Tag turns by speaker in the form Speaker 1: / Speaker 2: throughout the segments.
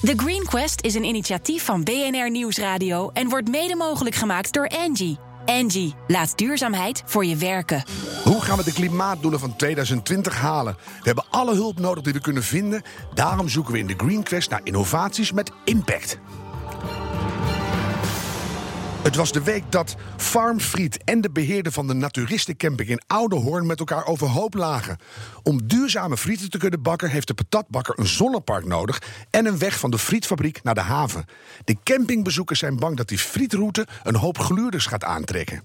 Speaker 1: The Green Quest is een initiatief van BNR Nieuwsradio en wordt mede mogelijk gemaakt door Angie. Angie, laat duurzaamheid voor je werken.
Speaker 2: Hoe gaan we de klimaatdoelen van 2020 halen? We hebben alle hulp nodig die we kunnen vinden. Daarom zoeken we in de Green Quest naar innovaties met impact. Het was de week dat Farmfried en de beheerder van de naturistencamping in Oudehoorn met elkaar overhoop lagen. Om duurzame frieten te kunnen bakken heeft de patatbakker een zonnepark nodig en een weg van de frietfabriek naar de haven. De campingbezoekers zijn bang dat die frietroute een hoop gluurders gaat aantrekken.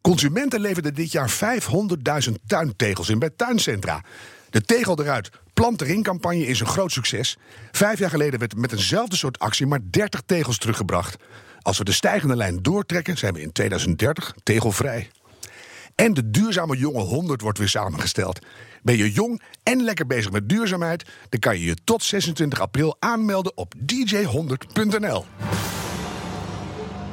Speaker 2: Consumenten leverden dit jaar 500.000 tuintegels in bij tuincentra. De tegel eruit, plant erin campagne is een groot succes. Vijf jaar geleden werd met eenzelfde soort actie maar 30 tegels teruggebracht. Als we de stijgende lijn doortrekken, zijn we in 2030 tegelvrij. En de duurzame jonge 100 wordt weer samengesteld. Ben je jong en lekker bezig met duurzaamheid, dan kan je je tot 26 april aanmelden op dj100.nl.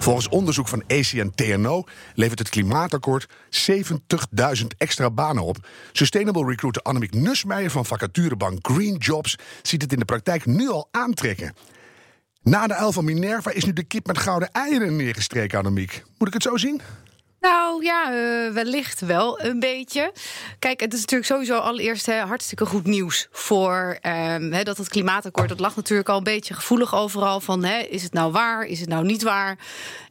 Speaker 2: Volgens onderzoek van ACN TNO levert het klimaatakkoord 70.000 extra banen op. Sustainable recruiter Annemiek Nusmeijer van vacaturebank Green Jobs ziet het in de praktijk nu al aantrekken. Na de uil van Minerva is nu de kip met gouden eieren neergestreken, Annemiek. Moet ik het zo zien?
Speaker 3: Nou ja, uh, wellicht wel een beetje. Kijk, het is natuurlijk sowieso allereerst hè, hartstikke goed nieuws voor um, hè, dat het klimaatakkoord. Dat lag natuurlijk al een beetje gevoelig overal van hè, is het nou waar, is het nou niet waar?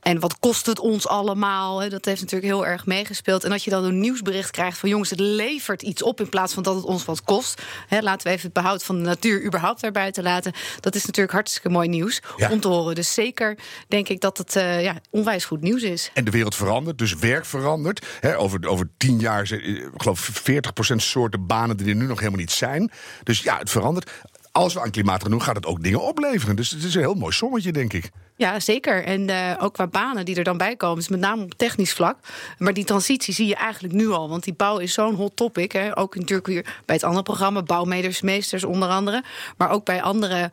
Speaker 3: En wat kost het ons allemaal? Hè? Dat heeft natuurlijk heel erg meegespeeld. En als je dan een nieuwsbericht krijgt van jongens, het levert iets op in plaats van dat het ons wat kost. Hè, laten we even het behoud van de natuur überhaupt daarbij te laten. Dat is natuurlijk hartstikke mooi nieuws ja. om te horen. Dus zeker denk ik dat het uh, ja, onwijs goed nieuws is.
Speaker 2: En de wereld verandert, dus werk verandert. Over, over tien jaar, ik geloof 40% soorten banen die er nu nog helemaal niet zijn. Dus ja, het verandert. Als we aan klimaat gaan doen, gaat het ook dingen opleveren. Dus het is een heel mooi sommetje, denk ik.
Speaker 3: Ja, zeker. En uh, ook qua banen die er dan bij komen, is met name op technisch vlak. Maar die transitie zie je eigenlijk nu al. Want die bouw is zo'n hot topic. Hè. Ook natuurlijk weer bij het andere programma, bouwmeesters onder andere. Maar ook bij andere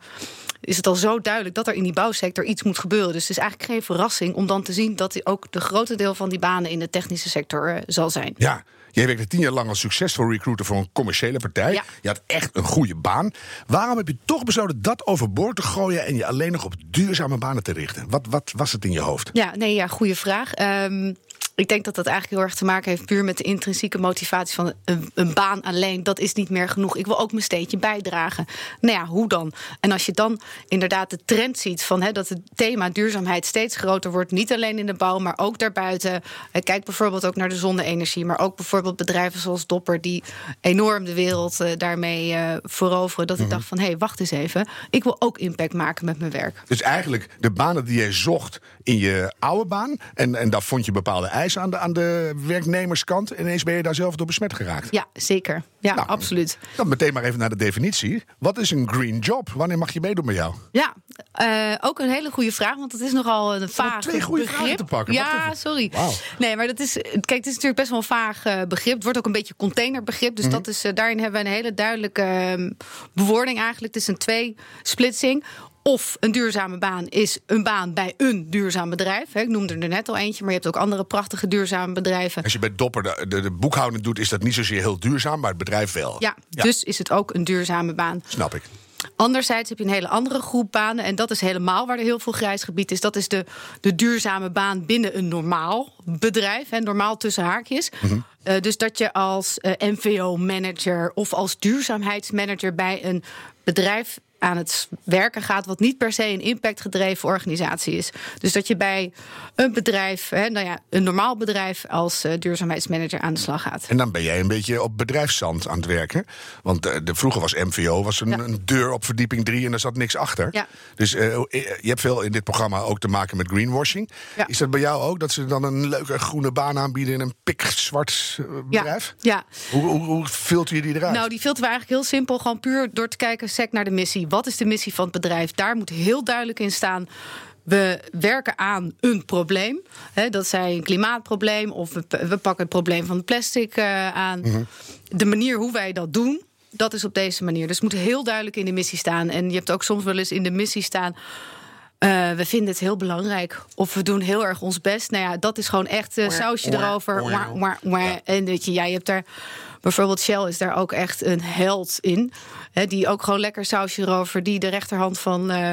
Speaker 3: is het al zo duidelijk dat er in die bouwsector iets moet gebeuren. Dus het is eigenlijk geen verrassing om dan te zien dat ook de grote deel van die banen in de technische sector uh, zal zijn.
Speaker 2: Ja. Jij werkte tien jaar lang als succesvol recruiter voor een commerciële partij.
Speaker 3: Ja.
Speaker 2: Je had echt een goede baan. Waarom heb je toch besloten dat overboord te gooien en je alleen nog op duurzame banen te richten? Wat, wat was het in je hoofd?
Speaker 3: Ja, nee, ja, goede vraag. Um, ik denk dat dat eigenlijk heel erg te maken heeft puur met de intrinsieke motivatie van een, een, baan alleen. Dat is niet meer genoeg. Ik wil ook mijn steentje bijdragen. Nou ja, hoe dan? En als je dan inderdaad de trend ziet van hè, dat het thema duurzaamheid steeds groter wordt, niet alleen in de bouw, maar ook daarbuiten. Kijk bijvoorbeeld ook naar de zonne-energie, maar ook bijvoorbeeld bedrijven zoals Dopper, die enorm de wereld uh, daarmee uh, veroveren. Dat mm -hmm. ik dacht van hé, hey, wacht eens even. Ik wil ook impact maken met mijn werk.
Speaker 2: Dus eigenlijk de banen die jij zocht in je oude baan, en, en daar vond je bepaalde eisen aan de, aan de werknemerskant. Ineens ben je daar zelf door besmet geraakt.
Speaker 3: Ja, zeker. Ja, nou, absoluut.
Speaker 2: Dan meteen maar even naar de definitie. Wat is een green job? Wanneer mag je meedoen met jou?
Speaker 3: Ja, uh, ook een hele goede vraag, want het is nogal een vaag
Speaker 2: twee goede
Speaker 3: begrip.
Speaker 2: vragen te pakken.
Speaker 3: Ja, sorry.
Speaker 2: Wow.
Speaker 3: Nee, maar dat is, kijk, het is natuurlijk best wel een vaag uh, begrip. Het wordt ook een beetje containerbegrip. Dus mm -hmm. dat is, uh, daarin hebben we een hele duidelijke uh, bewoording eigenlijk. Het is een twee-splitsing. Of een duurzame baan is een baan bij een duurzaam bedrijf. Ik noemde er net al eentje, maar je hebt ook andere prachtige duurzame bedrijven.
Speaker 2: Als je bij Dopper de, de, de boekhouding doet, is dat niet zozeer heel duurzaam, maar het bedrijf wel.
Speaker 3: Ja, ja, dus is het ook een duurzame baan.
Speaker 2: Snap ik.
Speaker 3: Anderzijds heb je een hele andere groep banen. En dat is helemaal waar er heel veel grijs gebied is. Dat is de, de duurzame baan binnen een normaal bedrijf. En normaal tussen haakjes. Mm -hmm. uh, dus dat je als uh, MVO-manager of als duurzaamheidsmanager bij een bedrijf aan het werken gaat, wat niet per se een impactgedreven organisatie is. Dus dat je bij een bedrijf, hè, nou ja, een normaal bedrijf, als uh, duurzaamheidsmanager aan de slag gaat.
Speaker 2: En dan ben jij een beetje op bedrijfszand aan het werken. Want uh, de, vroeger was MVO was een, ja. een, deur op verdieping 3 en daar zat niks achter.
Speaker 3: Ja.
Speaker 2: Dus uh, je hebt veel in dit programma ook te maken met greenwashing.
Speaker 3: Ja.
Speaker 2: Is dat bij jou ook? Dat ze dan een leuke groene baan aanbieden in een pikzwart bedrijf?
Speaker 3: Ja.
Speaker 2: Hoe, hoe, hoe filter je die eruit?
Speaker 3: Nou, die filteren we eigenlijk heel simpel. Gewoon puur door te kijken sec naar de missie. Wat is de missie van het bedrijf? Daar moet heel duidelijk in staan. We werken aan een probleem. Hè, dat zij een klimaatprobleem of we, we, pakken het probleem van plastic uh, aan. Mm -hmm. De manier hoe wij dat doen, dat is op deze manier. Dus het moet heel duidelijk in de missie staan. En je hebt ook soms wel eens in de missie staan. Eh, we vinden het heel belangrijk. Of we doen heel erg ons best. Nou ja, dat is gewoon echt uh, sausje erover. Ja. En weet je, jij hebt daar. Bijvoorbeeld Shell is daar ook echt een held in. Hè, die ook gewoon lekker sausje erover. Die de rechterhand van. Uh,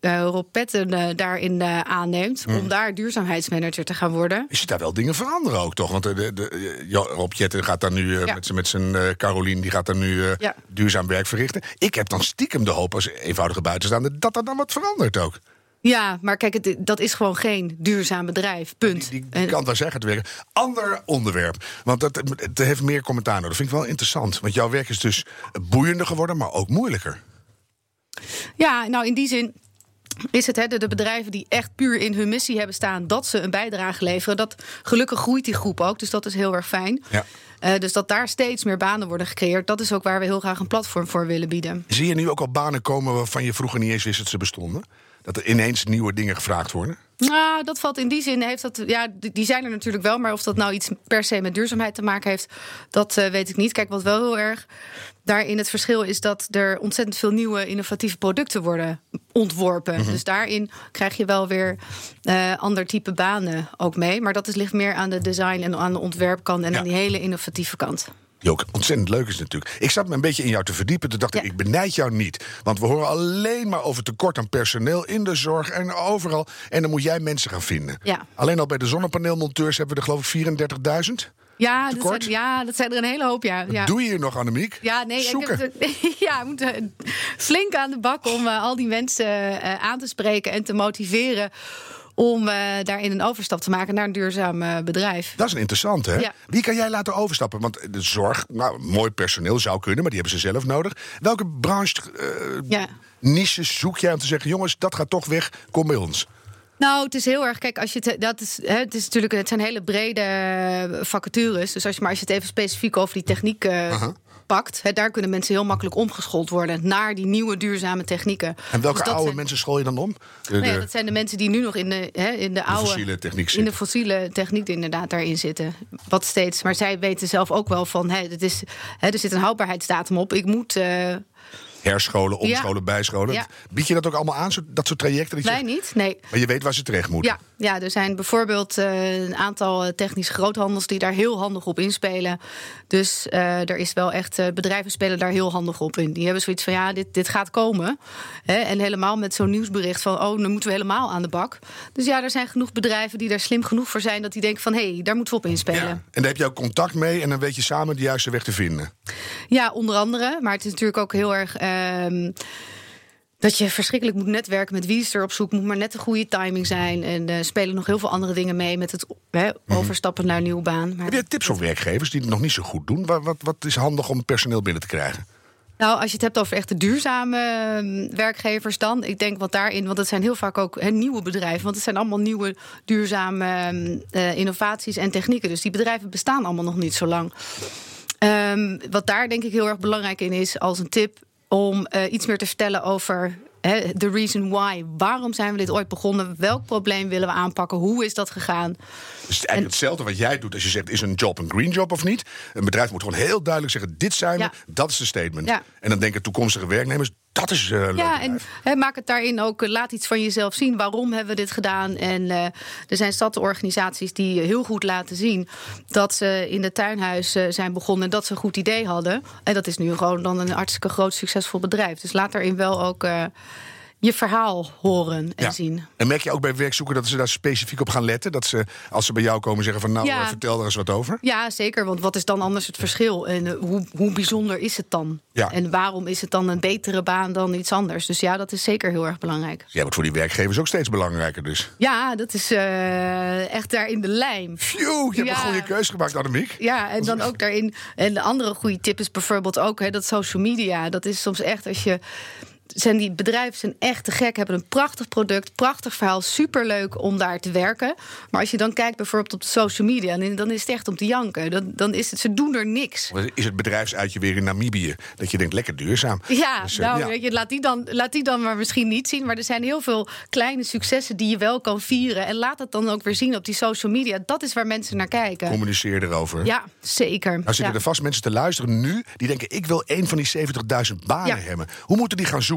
Speaker 3: Rob Petten uh, daarin aanneemt. Mm. Om daar duurzaamheidsmanager te gaan worden.
Speaker 2: Je ziet daar wel dingen veranderen ook, toch? Want de, de, Rob Jetten gaat daar nu ja. met, met zijn Carolien, die gaat daar nu ja. duurzaam werk verrichten. Ik heb dan stiekem de hoop als eenvoudige buitenstaander dat er dan wat verandert ook.
Speaker 3: Ja, maar kijk, het, dat is gewoon geen duurzaam bedrijf. Punt.
Speaker 2: Die, die, die kan wel zeggen te werken. Ander onderwerp. Want dat, het heeft meer commentaar nodig. Dat vind ik wel interessant. Want jouw werk is dus boeiender geworden, maar ook moeilijker.
Speaker 3: Ja, nou in die zin is het hè, de, bedrijven die echt puur in hun missie hebben staan dat ze een bijdrage leveren. Dat gelukkig groeit die groep ook, dus dat is heel erg fijn. Ja. Uh, dus dat daar steeds meer banen worden gecreëerd, dat is ook waar we heel graag een platform voor willen bieden.
Speaker 2: Zie je nu ook al banen komen waarvan je vroeger niet eens wist dat ze bestonden? Dat er ineens nieuwe dingen gevraagd worden?
Speaker 3: Nou, dat valt in die zin. Heeft dat, ja, die zijn er natuurlijk wel. Maar of dat nou iets per se met duurzaamheid te maken heeft, dat uh, weet ik niet. Kijk, wat wel heel erg daarin het verschil is dat er ontzettend veel nieuwe innovatieve producten worden ontworpen. Dus daarin krijg je wel weer uh, ander type banen ook mee. Maar dat is, ligt meer aan de design en aan de ontwerpkant en ja. aan die hele innovatieve kant.
Speaker 2: Die ook ontzettend leuk is natuurlijk. Ik zat me een beetje in jou te verdiepen. Toen dacht ik, ik benijd jou niet. Want we horen alleen maar over tekort aan personeel in de zorg en overal. En dan moet jij mensen gaan vinden.
Speaker 3: Ja.
Speaker 2: Alleen al bij de zonnepaneelmonteurs hebben we er geloof ik 34.000.
Speaker 3: Ja dat, zijn, ja, dat zijn er een hele hoop, ja. ja.
Speaker 2: Doe je hier nog, Annemiek?
Speaker 3: Ja, nee,
Speaker 2: Zoeken.
Speaker 3: Ik heb ja, we moeten flink aan de bak om uh, al die mensen uh, aan te spreken en te motiveren om uh, daarin een overstap te maken naar een duurzaam uh, bedrijf.
Speaker 2: Dat is een interessant, hè?
Speaker 3: Ja.
Speaker 2: Wie kan jij laten overstappen? Want de zorg, nou, mooi personeel zou kunnen, maar die hebben ze zelf nodig. Welke branche, uh, ja. niches zoek jij om te zeggen: jongens, dat gaat toch weg, kom bij ons?
Speaker 3: Nou, het is heel erg. Kijk, als je het, dat is, hè, het is natuurlijk, het zijn hele brede vacatures. Dus als je maar als je het even specifiek over die techniek uh, pakt, hè, daar kunnen mensen heel makkelijk omgeschoold worden naar die nieuwe duurzame technieken.
Speaker 2: En welke
Speaker 3: dus
Speaker 2: oude
Speaker 3: zijn,
Speaker 2: mensen school je dan om?
Speaker 3: De, nou ja, dat zijn de mensen die nu nog in de, hè, in de,
Speaker 2: de
Speaker 3: oude
Speaker 2: fossiele techniek
Speaker 3: in de fossiele techniek inderdaad daarin zitten. Wat steeds. Maar zij weten zelf ook wel van, hè, het is, hè, er zit een houdbaarheidsdatum op. Ik moet. Uh,
Speaker 2: herscholen, omscholen, bijscholen. Bied je dat ook allemaal aan, dat soort trajecten? Dat je...
Speaker 3: niet. Nee.
Speaker 2: Maar je weet waar ze terecht moeten.
Speaker 3: Ja, ja er zijn bijvoorbeeld uh, een aantal technische groothandels die daar heel handig op inspelen. Dus uh, er is wel echt, uh, bedrijven spelen daar heel handig op in. Die hebben zoiets van, ja, dit, dit gaat komen. Hè? En helemaal met zo'n nieuwsbericht van, oh, dan moeten we helemaal aan de bak. Dus ja, er zijn genoeg bedrijven die daar slim genoeg voor zijn... dat die denken van, hé, hey, daar moeten we op inspelen. Ja.
Speaker 2: En daar heb je ook contact mee en dan weet je samen de juiste weg te vinden.
Speaker 3: Ja, onder andere. Maar het is natuurlijk ook heel erg... Uh, dat je verschrikkelijk moet netwerken met wie is er op zoek. Moet maar net de goede timing zijn. En uh, spelen nog heel veel andere dingen mee met het hè, overstappen mm -hmm. naar een nieuwe baan.
Speaker 2: Maar Heb je tips voor werkgevers die het nog niet zo goed doen? Wat, wat, wat is handig om personeel binnen te krijgen?
Speaker 3: Nou, als je het hebt over echte duurzame uh, werkgevers dan. Ik denk wat daarin, want het zijn heel vaak ook he, nieuwe bedrijven. Want het zijn allemaal nieuwe duurzame uh, innovaties en technieken. Dus die bedrijven bestaan allemaal nog niet zo lang. Um, wat daar denk ik heel erg belangrijk in is als een tip om uh, iets meer te vertellen over de reason why. Waarom zijn we dit ooit begonnen? Welk probleem willen we aanpakken? Hoe is dat gegaan?
Speaker 2: Het is eigenlijk en, hetzelfde wat jij doet als je zegt: is een job een green job of niet? Een bedrijf moet gewoon heel duidelijk zeggen: dit zijn we, dat is de statement.
Speaker 3: Ja.
Speaker 2: En dan denken toekomstige werknemers: dat is uh, leuk.
Speaker 3: Ja, en he, maak het daarin ook, laat iets van jezelf zien. Waarom hebben we dit gedaan? En uh, er zijn stadorganisaties die heel goed laten zien dat ze in het tuinhuis uh, zijn begonnen en dat ze een goed idee hadden. En dat is nu gewoon dan een hartstikke groot succesvol bedrijf. Dus laat daarin wel ook je verhaal horen en
Speaker 2: ja.
Speaker 3: zien.
Speaker 2: En merk je ook bij werkzoekers dat ze daar specifiek op gaan letten? Dat ze, als ze bij jou komen, zeggen van nou, ja. vertel er eens wat over?
Speaker 3: Ja, zeker. Want wat is dan anders het verschil? En uh, hoe, hoe bijzonder is het dan?
Speaker 2: Ja.
Speaker 3: En waarom is het dan een betere baan dan iets anders? Dus ja, dat is zeker heel erg belangrijk.
Speaker 2: Jij wordt voor die werkgevers ook steeds belangrijker dus.
Speaker 3: Ja, dat is uh, echt daar in de lijm.
Speaker 2: Phew, je hebt een goede keuze gemaakt, Annemiek.
Speaker 3: Ja, en dan ook daarin. En de andere goede tip is bijvoorbeeld ook hè, dat social media. Dat is soms echt als je zijn die bedrijven zijn echt te gek, hebben een prachtig product, prachtig verhaal, superleuk om daar te werken. Maar als je dan kijkt bijvoorbeeld op de social media, dan is het echt om te janken. Dan, dan is het, ze doen er niks.
Speaker 2: Is het bedrijfsuitje weer in Namibië? Dat je denkt, lekker duurzaam.
Speaker 3: Ja, dus, nou, ja. Weet je, laat, die dan, laat die dan maar misschien niet zien. Maar er zijn heel veel kleine successen die je wel kan vieren. En laat het dan ook weer zien op die social media. Dat is waar mensen naar kijken.
Speaker 2: Communiceer erover.
Speaker 3: Ja, zeker.
Speaker 2: Nou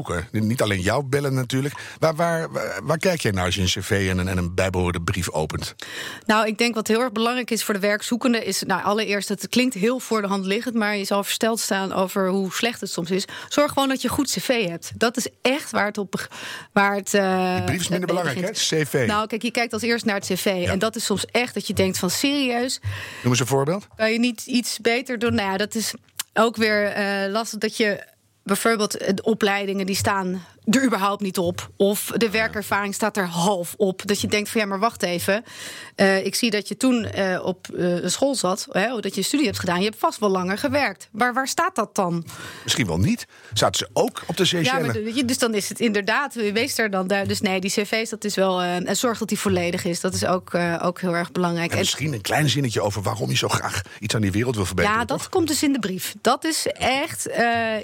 Speaker 2: zitten
Speaker 3: ja.
Speaker 2: vast mensen te luisteren nu die denken, ik wil een van die 70.000 banen ja. hebben. Hoe moeten die gaan zoeken? zoeken. Niet alleen jou bellen natuurlijk. Waar, waar, waar, waar kijk jij naar als je een cv en een, en een bijbehorende brief opent?
Speaker 3: Nou, ik denk wat heel erg belangrijk is voor de werkzoekende... is nou, allereerst, het klinkt heel voor de hand liggend... maar je zal versteld staan over hoe slecht het soms is. Zorg gewoon dat je goed cv hebt. Dat is echt waar het op... Waar het, uh,
Speaker 2: Die brief is minder belangrijk, hè? Cv.
Speaker 3: Nou, kijk, je kijkt als eerst naar het cv. En dat is soms echt dat je denkt van serieus...
Speaker 2: Noem eens een voorbeeld.
Speaker 3: Kan je niet iets beter doen? Nou ja, dat is ook weer uh, lastig dat je bijvoorbeeld de opleidingen die staan er überhaupt niet op. Of de werkervaring staat er half op. Dat je denkt van ja, maar wacht even. Uh, ik zie dat je toen uh, op uh, school zat, hè, dat je studie hebt gedaan. Je hebt vast wel langer gewerkt. Maar waar staat dat dan?
Speaker 2: Misschien wel niet. Zaten ze ook op de Seychelles?
Speaker 3: Ja, maar, dus dan is het inderdaad, wees er dan daar. Dus nee, die cv's, dat is wel... en zorg dat die volledig is. Dat is ook, ook heel erg belangrijk.
Speaker 2: En misschien een klein zinnetje over waarom je zo graag iets aan die wereld wil verbeteren.
Speaker 3: Ja, dat
Speaker 2: toch?
Speaker 3: komt dus in de brief. Dat is echt...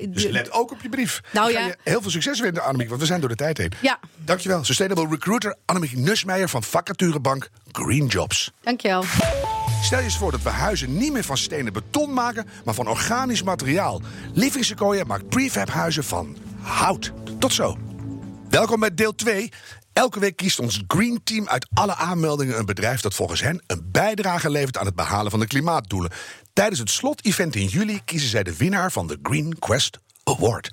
Speaker 2: dus let ook op je brief.
Speaker 3: Nou,
Speaker 2: ja. heel veel succes vinden, Annemiek, want we zijn door de tijd heen.
Speaker 3: Ja.
Speaker 2: Dankjewel. Sustainable Recruiter Annemiek Nusmeijer van vacaturebank Green Jobs.
Speaker 3: Dankjewel.
Speaker 2: Stel je eens voor dat we huizen niet meer van stenen beton maken, maar van organisch materiaal. Living Sequoia maakt prefab huizen van hout. Tot zo. Welkom bij deel 2. Elke week kiest ons Green Team uit alle aanmeldingen een bedrijf dat volgens hen een bijdrage levert aan het behalen van de klimaatdoelen. Tijdens het slot-event in juli kiezen zij de winnaar van de Green Quest Award.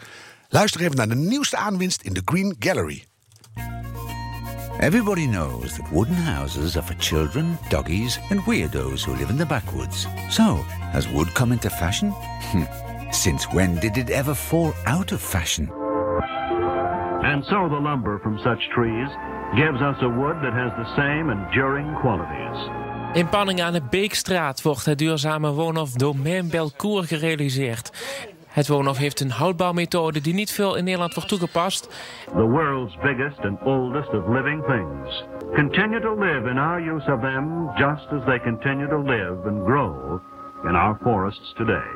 Speaker 2: Luister even naar de nieuwste aanwinst in de Green Gallery.
Speaker 4: Everybody knows that wooden houses are for children, doggies, and weirdos who live in the backwoods. So, has wood come into fashion? Since when did it ever fall out of fashion?
Speaker 5: And so the lumber from such trees gives us a wood that has the same enduring qualities.
Speaker 6: In Panning aan de Beekstraat wordt het duurzame woonhof Domain Belcourt gerealiseerd. Het woonhof heeft een houtbouwmethode die niet veel in Nederland wordt toegepast.
Speaker 5: The world's biggest and oldest of living things continue to live in our use of them just as they continue to live and grow in our forests today.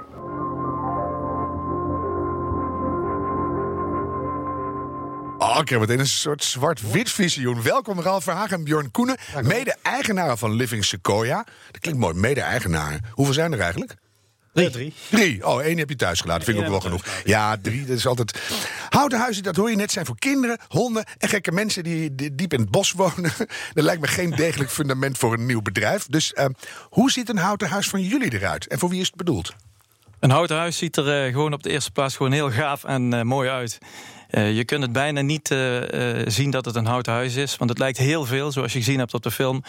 Speaker 2: Oh, ik heb meteen een soort zwart-wit visioen. Welkom Ralf Verhagen en Bjorn Koenen, mede-eigenaren van Living Sequoia. Dat klinkt mooi, mede-eigenaren. Hoeveel zijn er eigenlijk?
Speaker 7: Drie. drie.
Speaker 2: Drie. Oh, één heb je thuis gelaten. Vind ik ook wel genoeg. Ja, drie. Dat is altijd. Houten huizen, dat hoor je net, zijn voor kinderen, honden en gekke mensen die, die diep in het bos wonen. dat lijkt me geen degelijk fundament voor een nieuw bedrijf. Dus uh, hoe ziet een houten huis van jullie eruit? En voor wie is het bedoeld?
Speaker 7: Een houten huis ziet er uh, gewoon op de eerste plaats gewoon heel gaaf en uh, mooi uit. Uh, je kunt het bijna niet uh, uh, zien dat het een houten huis is. Want het lijkt heel veel, zoals je gezien hebt op de film...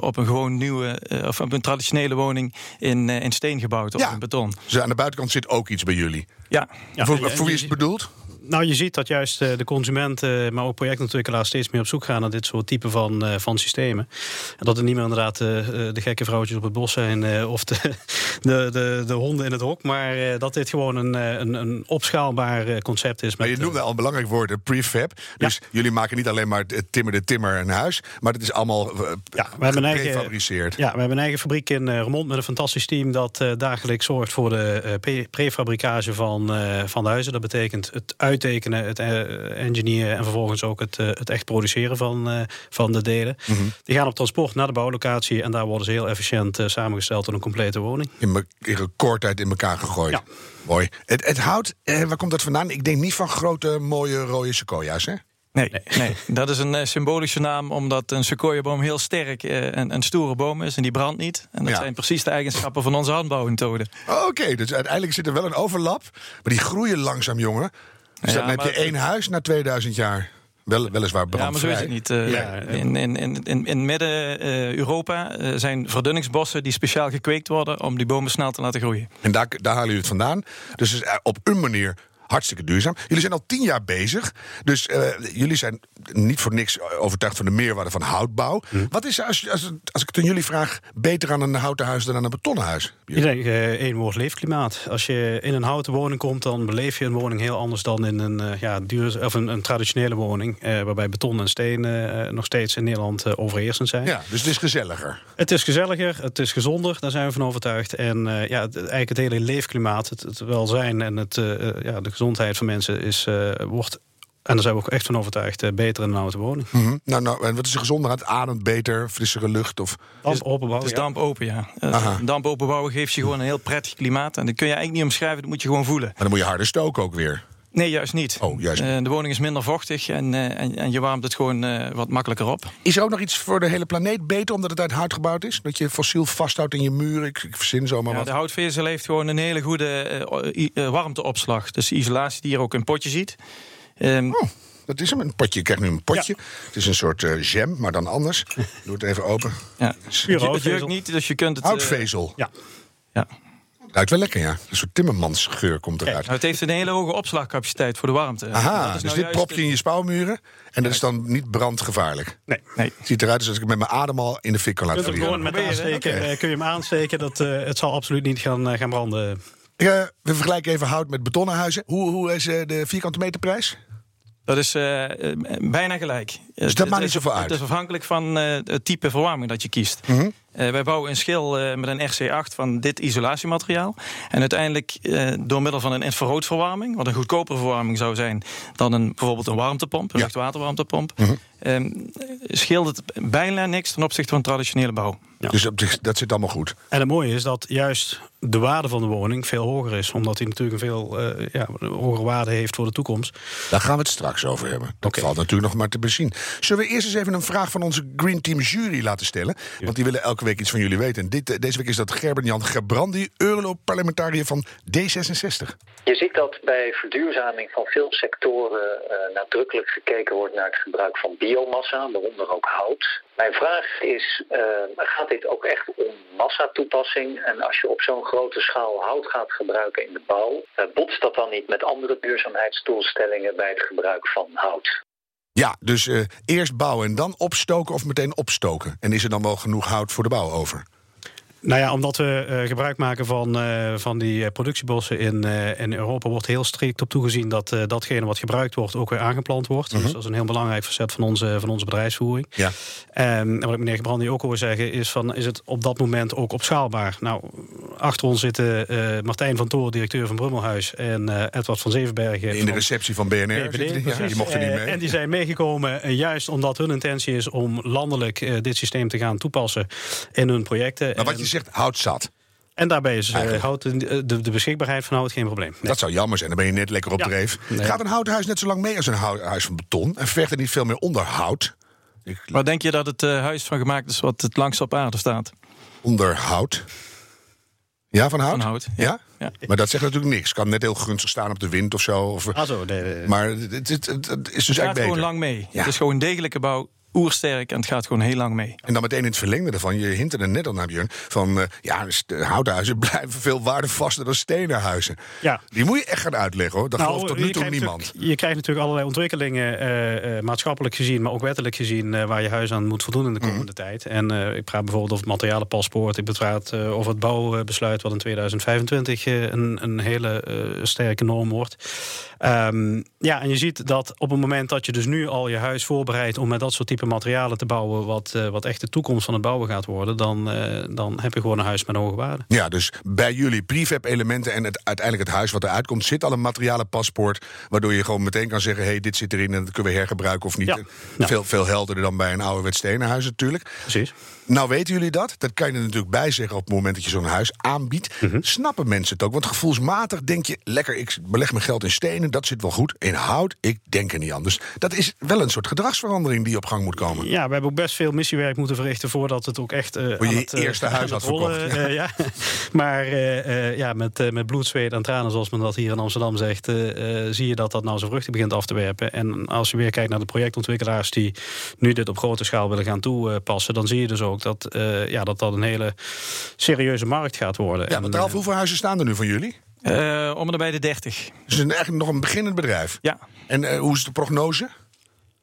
Speaker 7: op een gewoon nieuwe, of op een traditionele woning in, in steen gebouwd of
Speaker 2: ja.
Speaker 7: in beton.
Speaker 2: Dus aan de buitenkant zit ook iets bij jullie.
Speaker 7: Ja.
Speaker 2: ja voor, voor wie is het bedoeld?
Speaker 8: Nou, je ziet dat juist de consumenten, maar ook projectontwikkelaars steeds meer op zoek gaan naar dit soort type van, uh, van systemen. En dat er niet meer inderdaad uh, de gekke vrouwtjes op het bos zijn of de, de, de, de, honden in het hok, maar dat dit gewoon een, een, een opschaalbaar concept is.
Speaker 2: Maar je noemde al een belangrijk woord, de prefab. Dus ja. jullie maken niet alleen maar het timmer de timmer een huis, maar het is allemaal
Speaker 8: ja, we hebben. Eigen, ja, we hebben een eigen fabriek in Remond met een fantastisch team dat dagelijks zorgt voor de prefabricage van, van de huizen. Dat betekent het uit uittekenen, het engineeren en vervolgens ook het, het echt produceren van, van de delen. Mm -hmm. Die gaan op transport naar de bouwlocatie en daar worden ze heel efficiënt samengesteld tot een complete woning.
Speaker 2: In, in recordtijd in elkaar gegooid.
Speaker 8: Ja.
Speaker 2: Mooi. Het, het hout, eh, waar komt dat vandaan? Ik denk niet van grote, mooie rode sequoia's, hè?
Speaker 7: Nee, nee, dat is een uh, symbolische naam omdat een sequoiaboom heel sterk uh, een, een, stoere boom is en die brandt niet. En dat ja. zijn precies de eigenschappen van onze handbouwmethode.
Speaker 2: Oh, Oké, okay. dus uiteindelijk zit er wel een overlap, maar die groeien langzaam, jongen. Dus ja, dan heb je één huis na 2000 jaar. Wel, weliswaar brandvrij.
Speaker 7: Ja, maar zo is het niet. Uh, ja. In, in, in, in midden-Europa uh, zijn verdunningsbossen die speciaal gekweekt worden... om die bomen snel te laten groeien.
Speaker 2: En daar, daar halen jullie het vandaan. Dus op een manier hartstikke duurzaam. Jullie zijn al tien jaar bezig. Dus uh, jullie zijn niet voor niks overtuigd van de meerwaarde van houtbouw.
Speaker 8: Hm.
Speaker 2: Wat is, als, als, als ik het aan jullie vraag, beter aan een houten huis dan aan een betonnen huis?
Speaker 8: Ik denk uh, één woord leefklimaat. Als je in een houten woning komt, dan beleef je een woning heel anders dan in een, uh, ja, duur, of een, een traditionele woning. waarbij beton en steen nog steeds in Nederland overheersend zijn.
Speaker 2: Ja, dus het is gezelliger.
Speaker 8: Het is gezelliger, het is gezonder, daar zijn we van overtuigd. En ja, het, eigenlijk het hele leefklimaat, het, het welzijn en het, ja, de gezondheid van mensen is, uh, wordt en daar zijn we ook echt van overtuigd. Uh, beter in een oude woning.
Speaker 2: Mm -hmm. nou, nou, en wat is er gezonder aan het ademt beter, frissere lucht? Of...
Speaker 7: Damp openbouwen. Het is damp open, ja. Uh, damp openbouwen geeft je gewoon een heel prettig klimaat. En dat kun je eigenlijk niet omschrijven, dat moet je gewoon voelen.
Speaker 2: Maar dan moet je harder stoken ook weer.
Speaker 7: Nee, juist niet.
Speaker 2: Oh, juist.
Speaker 7: Eh, de woning is minder vochtig en, eh, en, en je warmt het gewoon eh, wat makkelijker op.
Speaker 2: Is er ook nog iets voor de hele planeet beter omdat het uit hout gebouwd is? Dat je fossiel vasthoudt in je muren? Ik, ik verzin zomaar
Speaker 7: Ja,
Speaker 2: wat.
Speaker 7: de houtvezel heeft gewoon een hele goede warmteopslag. Dus de isolatie die je ook in een potje ziet. Ehm,
Speaker 2: Oh, dat is hem. Een potje. Je krijgt nu een potje. Het is een soort eh, jam, maar dan anders. Doe het even open.
Speaker 7: ja. Het jeukt
Speaker 8: houtvezel.
Speaker 7: niet, dus je kunt het...
Speaker 2: Houtvezel.
Speaker 8: Ja.
Speaker 7: ja.
Speaker 2: Ruikt wel lekker, ja. Een soort timmermansgeur komt eruit.
Speaker 7: Nou, het heeft een hele hoge opslagcapaciteit voor de warmte.
Speaker 2: Aha,
Speaker 7: Dat is
Speaker 2: dus
Speaker 7: nou
Speaker 2: dit
Speaker 7: juist
Speaker 2: prop je in je spouwmuren. En dat is dan niet brandgevaarlijk.
Speaker 8: Nee.
Speaker 7: Nee.
Speaker 2: Het ziet eruit alsof ik met mijn adem al in de fik kan laten vliegen.
Speaker 8: gewoon met aansteken,
Speaker 2: Oké.
Speaker 8: eh, kun je hem aansteken. Dat, eh, het zal absoluut niet gaan, eh, gaan branden.
Speaker 2: Eh, we vergelijken even hout met betonnen huizen. Hoe, hoe is eh, de vierkante meterprijs?
Speaker 7: Dat is bijna gelijk.
Speaker 2: Dus dat
Speaker 7: Het
Speaker 2: maakt
Speaker 7: is-
Speaker 2: niet zoveel uit?
Speaker 7: Het is afhankelijk van eh, het type verwarming dat je kiest.
Speaker 2: Mhm.
Speaker 7: Eh, wij bouwen een schil eh, met een RC8 van dit isolatiemateriaal. En uiteindelijk eh, door middel van een infraroodverwarming... wat een goedkopere verwarming zou zijn... dan een, bijvoorbeeld een warmtepomp, een
Speaker 2: Ja.
Speaker 7: luchtwaterwarmtepomp...
Speaker 2: Mhm.
Speaker 7: eh, scheelt het bijna niks ten opzichte van traditionele bouw.
Speaker 8: Ja.
Speaker 2: Dus dat zit allemaal goed.
Speaker 8: En het mooie is dat juist de waarde van de woning veel hoger is. Omdat hij natuurlijk een veel eh, ja, hogere waarde heeft voor de toekomst.
Speaker 2: Daar gaan we het straks over hebben. Dat valt natuurlijk nog maar te bezien. Zullen we eerst eens even een vraag van onze Green Team jury laten stellen? Want die willen elke week iets van jullie weten. En dit, eh, deze week is dat Gerben-Jan Gebrandi, Europarlementariër van D66.
Speaker 9: Je ziet dat bij verduurzaming van veel sectoren eh, nadrukkelijk gekeken wordt naar het gebruik van biomassa, waaronder ook hout. Mijn vraag is, eh, gaat dit ook echt om massatoepassing? En als je op zo'n grote schaal hout gaat gebruiken in de bouw, botst dat dan niet met andere duurzaamheidsdoelstellingen bij het gebruik van hout?
Speaker 2: Ja, dus eh, eerst bouwen en dan opstoken of meteen opstoken. En is er dan wel genoeg hout voor de bouw over?
Speaker 8: Nou ja, omdat we eh, gebruik maken van, eh, van die productiebossen in, in Europa... wordt heel strikt op toegezien dat datgene wat gebruikt wordt... ook weer aangeplant wordt. Dus dat is een heel belangrijk facet van onze, van onze bedrijfsvoering.
Speaker 2: Ja.
Speaker 8: En wat ik meneer Gebrandi ook hoor zeggen... is, van, is het op dat moment ook opschaalbaar? Nou, achter ons zitten eh, Martijn van Toor, directeur van Brummelhuis... en eh, Edward van Zevenbergen
Speaker 2: In de
Speaker 8: van
Speaker 2: receptie van BNR. Die? ja,
Speaker 8: precies.
Speaker 2: die mochten niet
Speaker 8: Eh,
Speaker 2: mee.
Speaker 8: En die zijn meegekomen juist omdat hun intentie is om landelijk eh, dit systeem te gaan toepassen in hun projecten.
Speaker 2: maar wat
Speaker 8: En-
Speaker 2: je zegt, hout zat.
Speaker 8: en daarbij is eh,
Speaker 2: Eigenlijk.
Speaker 8: hout, de, de beschikbaarheid van hout geen probleem. Nee.
Speaker 2: Dat zou jammer zijn, dan ben je net lekker op
Speaker 8: Ja.
Speaker 2: dreef.
Speaker 8: Nee.
Speaker 2: Gaat een houten huis net zo lang mee als een huis van beton? En vergt er niet veel meer onderhoud? Ik,
Speaker 7: Waar denk je dat het huis van gemaakt is wat het langst op aarde staat?
Speaker 2: onderhoud? Ja, van hout?
Speaker 7: Van hout,
Speaker 2: Ja?
Speaker 7: ja. Ja.
Speaker 2: Maar dat zegt natuurlijk niks. Kan net heel gunstig staan op de wind of zo. Of,
Speaker 8: Ah, zo, nee, nee.
Speaker 2: maar het, het, het- het is dus
Speaker 7: Het gaat
Speaker 2: eigenlijk
Speaker 7: gewoon
Speaker 2: beter.
Speaker 7: lang mee.
Speaker 2: Ja.
Speaker 7: Het is gewoon een degelijke bouw, oersterk en het gaat gewoon heel lang mee.
Speaker 2: En dan meteen in het verlengde ervan, je hint er net al naar, Björn... van eh, ja, dus de houten huizen blijven veel waardevaster dan stenen huizen.
Speaker 8: Ja.
Speaker 2: Die moet je echt gaan uitleggen, hoor. Dat
Speaker 8: Nou,
Speaker 2: gelooft tot nu toe niemand.
Speaker 8: Je krijgt natuurlijk allerlei ontwikkelingen, eh, eh, maatschappelijk gezien, maar ook wettelijk gezien, waar je huis aan moet voldoen in de komende
Speaker 2: Mhm.
Speaker 8: tijd. En eh, ik praat bijvoorbeeld over het materialenpaspoort, ik praat eh, over het bouwbesluit, wat in 2025 eh, een, een hele eh, sterke norm wordt. Ehm, ja, en je ziet dat op het moment dat je dus nu al je huis voorbereidt om met dat soort type materialen te bouwen, wat, eh, wat echt de toekomst van het bouwen gaat worden, dan, eh, dan heb je gewoon een huis met een hoge waarde.
Speaker 2: Ja, dus bij jullie prefab elementen en het, uiteindelijk het huis wat eruit komt... zit al een materialenpaspoort, waardoor je gewoon meteen kan zeggen... hé, hey, dit zit erin en dat kunnen we hergebruiken of niet.
Speaker 8: Ja. Ja.
Speaker 2: Veel, veel helderder dan bij een ouderwets stenen huis natuurlijk.
Speaker 8: Precies.
Speaker 2: Nou weten jullie dat. Dat kan je er natuurlijk bij zeggen op het moment dat je zo'n huis aanbiedt.
Speaker 8: Mhm.
Speaker 2: Snappen mensen het ook? Want gevoelsmatig denk je, lekker, ik beleg mijn geld in stenen, dat zit wel goed. In hout, ik denk er niet anders. Dat is wel een soort gedragsverandering die op gang moet komen.
Speaker 8: Ja, we hebben ook best veel missiewerk moeten verrichten voordat het ook echt. eh,
Speaker 2: je
Speaker 8: aan
Speaker 2: je
Speaker 8: het, eh,
Speaker 2: eerste huis had verkocht,
Speaker 8: rollen, eh, ja. Maar eh, eh, ja, met, eh, met bloed, zweet en tranen, zoals men dat hier in Amsterdam zegt, eh, eh, zie je dat dat nou zijn vruchten begint af te werpen. En als je weer kijkt naar de projectontwikkelaars die nu dit op grote schaal willen gaan toepassen, dan zie je dus ook dat eh, ja, dat, dat een hele serieuze markt gaat worden.
Speaker 2: Ja,
Speaker 8: En,
Speaker 2: want Ralf,
Speaker 8: eh,
Speaker 2: hoeveel huizen staan er nu van jullie?
Speaker 7: Eh, om en nabij de 30.
Speaker 2: Dus een, eigenlijk nog een beginnend bedrijf.
Speaker 7: Ja.
Speaker 2: En eh, hoe is de prognose?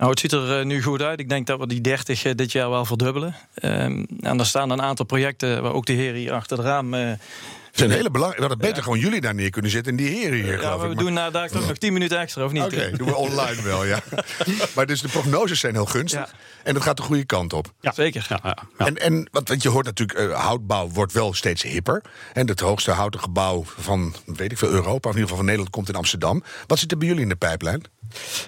Speaker 7: Nou, het ziet er eh, nu goed uit. Ik denk dat we die 30 eh, dit jaar wel verdubbelen. Ehm, en er staan een aantal projecten waar ook de heren hier achter het raam.
Speaker 2: Het zijn hele belangrijke. We hadden beter gewoon jullie daar neer kunnen zetten en die heren hier,
Speaker 7: ja,
Speaker 2: geloof
Speaker 7: we
Speaker 2: ik. Maar-
Speaker 7: doen na daar ook nog 10 minuten extra, of niet?
Speaker 2: Oké, doen we online wel, ja. maar dus de prognoses zijn heel gunstig.
Speaker 7: Ja.
Speaker 2: En dat gaat de goede kant op.
Speaker 8: ja,
Speaker 7: Zeker.
Speaker 8: Ja, ja, ja.
Speaker 2: En, en wat, want je hoort natuurlijk, eh, houtbouw wordt wel steeds hipper. En het hoogste houten gebouw van, weet ik veel, Europa, of in ieder geval van Nederland, komt in Amsterdam. Wat zit er bij jullie in de pijplijn?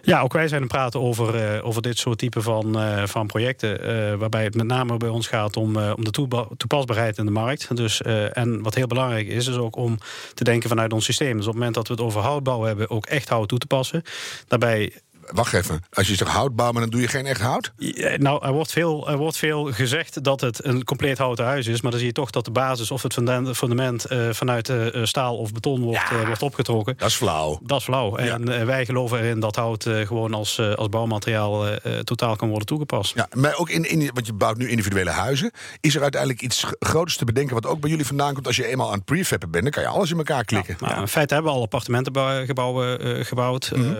Speaker 8: Ja, ook wij zijn aan het praten over, eh, over dit soort type van, eh, van projecten. eh, waarbij het met name bij ons gaat om, eh, om de toepasbaarheid in de markt. Dus, eh, en wat heel belangrijk is, is ook om te denken vanuit ons systeem. Dus op het moment dat we het over houtbouw hebben, ook echt hout toe te passen. Daarbij
Speaker 2: Wacht even. Als je zegt hout bouwen, dan doe je geen echt hout?
Speaker 8: Ja, nou, er wordt, veel, er wordt veel gezegd dat het een compleet houten huis is. Maar dan zie je toch dat de basis of het fundament, fundament uh, vanuit uh, staal of beton wordt, ja, uh, wordt opgetrokken.
Speaker 2: Dat is flauw.
Speaker 8: Dat is flauw. Ja. En wij geloven erin dat hout gewoon als, als bouwmateriaal totaal kan worden toegepast.
Speaker 2: Ja, maar ook in, in, want je bouwt nu individuele huizen. Is er uiteindelijk iets groots te bedenken wat ook bij jullie vandaan komt? Als je eenmaal aan het prefappen bent, dan kan je alles in elkaar klikken.
Speaker 8: Nou, in feite hebben we al appartementengebouwen gebouwd. Mm -hmm.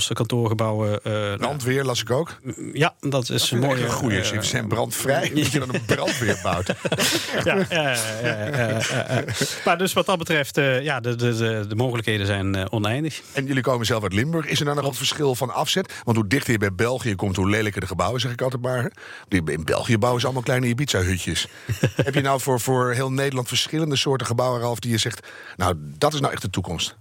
Speaker 8: Ambulanceposten, kantoorgebouwen.
Speaker 2: Uh, brandweer las ik ook.
Speaker 8: Ja, dat is
Speaker 2: een
Speaker 8: mooie.
Speaker 2: goede. Uh, ze zijn brandvrij. Dat je dan een brandweer bouwt.
Speaker 8: ja, ja, ja, Maar dus wat dat betreft, uh, ja, de, de, de, de, mogelijkheden zijn oneindig.
Speaker 2: En jullie komen zelf uit Limburg. Is er dan nog een verschil van afzet? Want hoe dichter je bij België komt, hoe lelijker de gebouwen, zeg ik altijd maar. In België bouwen ze allemaal kleine Ibiza-hutjes. Heb je nou voor, voor heel Nederland verschillende soorten gebouwen, Ralf, die je zegt, nou, dat is nou echt de toekomst?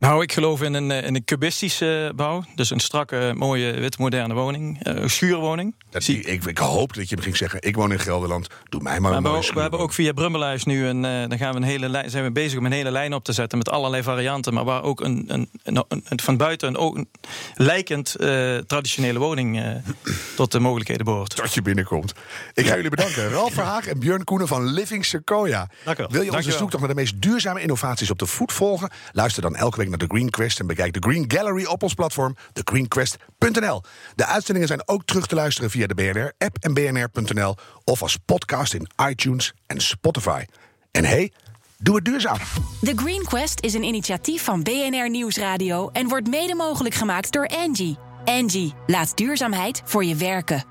Speaker 7: Nou, ik geloof in een, in een cubistische bouw. Dus een strakke, mooie, wit, moderne woning. Een schuurwoning.
Speaker 2: Dat, ik, ik, ik, hoop dat je ging zeggen, ik woon in Gelderland, doe mij maar
Speaker 7: we
Speaker 2: een mooie
Speaker 7: We hebben ook via Brummelhuis nu een, uh, dan gaan we een hele lijn, zijn we bezig om een hele lijn op te zetten met allerlei varianten, maar waar ook een, een, een, een van buiten een, ook lijkend uh, traditionele woning uh, tot de mogelijkheden behoort.
Speaker 2: Tot je binnenkomt. Ik ga jullie bedanken. Ralf Verhaag en Björn Koenen van Living Sequoia.
Speaker 8: Dank u wel.
Speaker 2: Wil je onze zoektocht naar de meest duurzame innovaties op de voet volgen? Luister dan elke week de Green Quest en bekijk de Green Gallery op ons platform, thegreenquest.nl. De uitzendingen zijn ook terug te luisteren via de BNR-app en bnr.nl of als podcast in iTunes en Spotify. En hey, doe het duurzaam.
Speaker 1: The Green Quest is een initiatief van BNR Nieuwsradio en wordt mede mogelijk gemaakt door Angie. Angie, laat duurzaamheid voor je werken.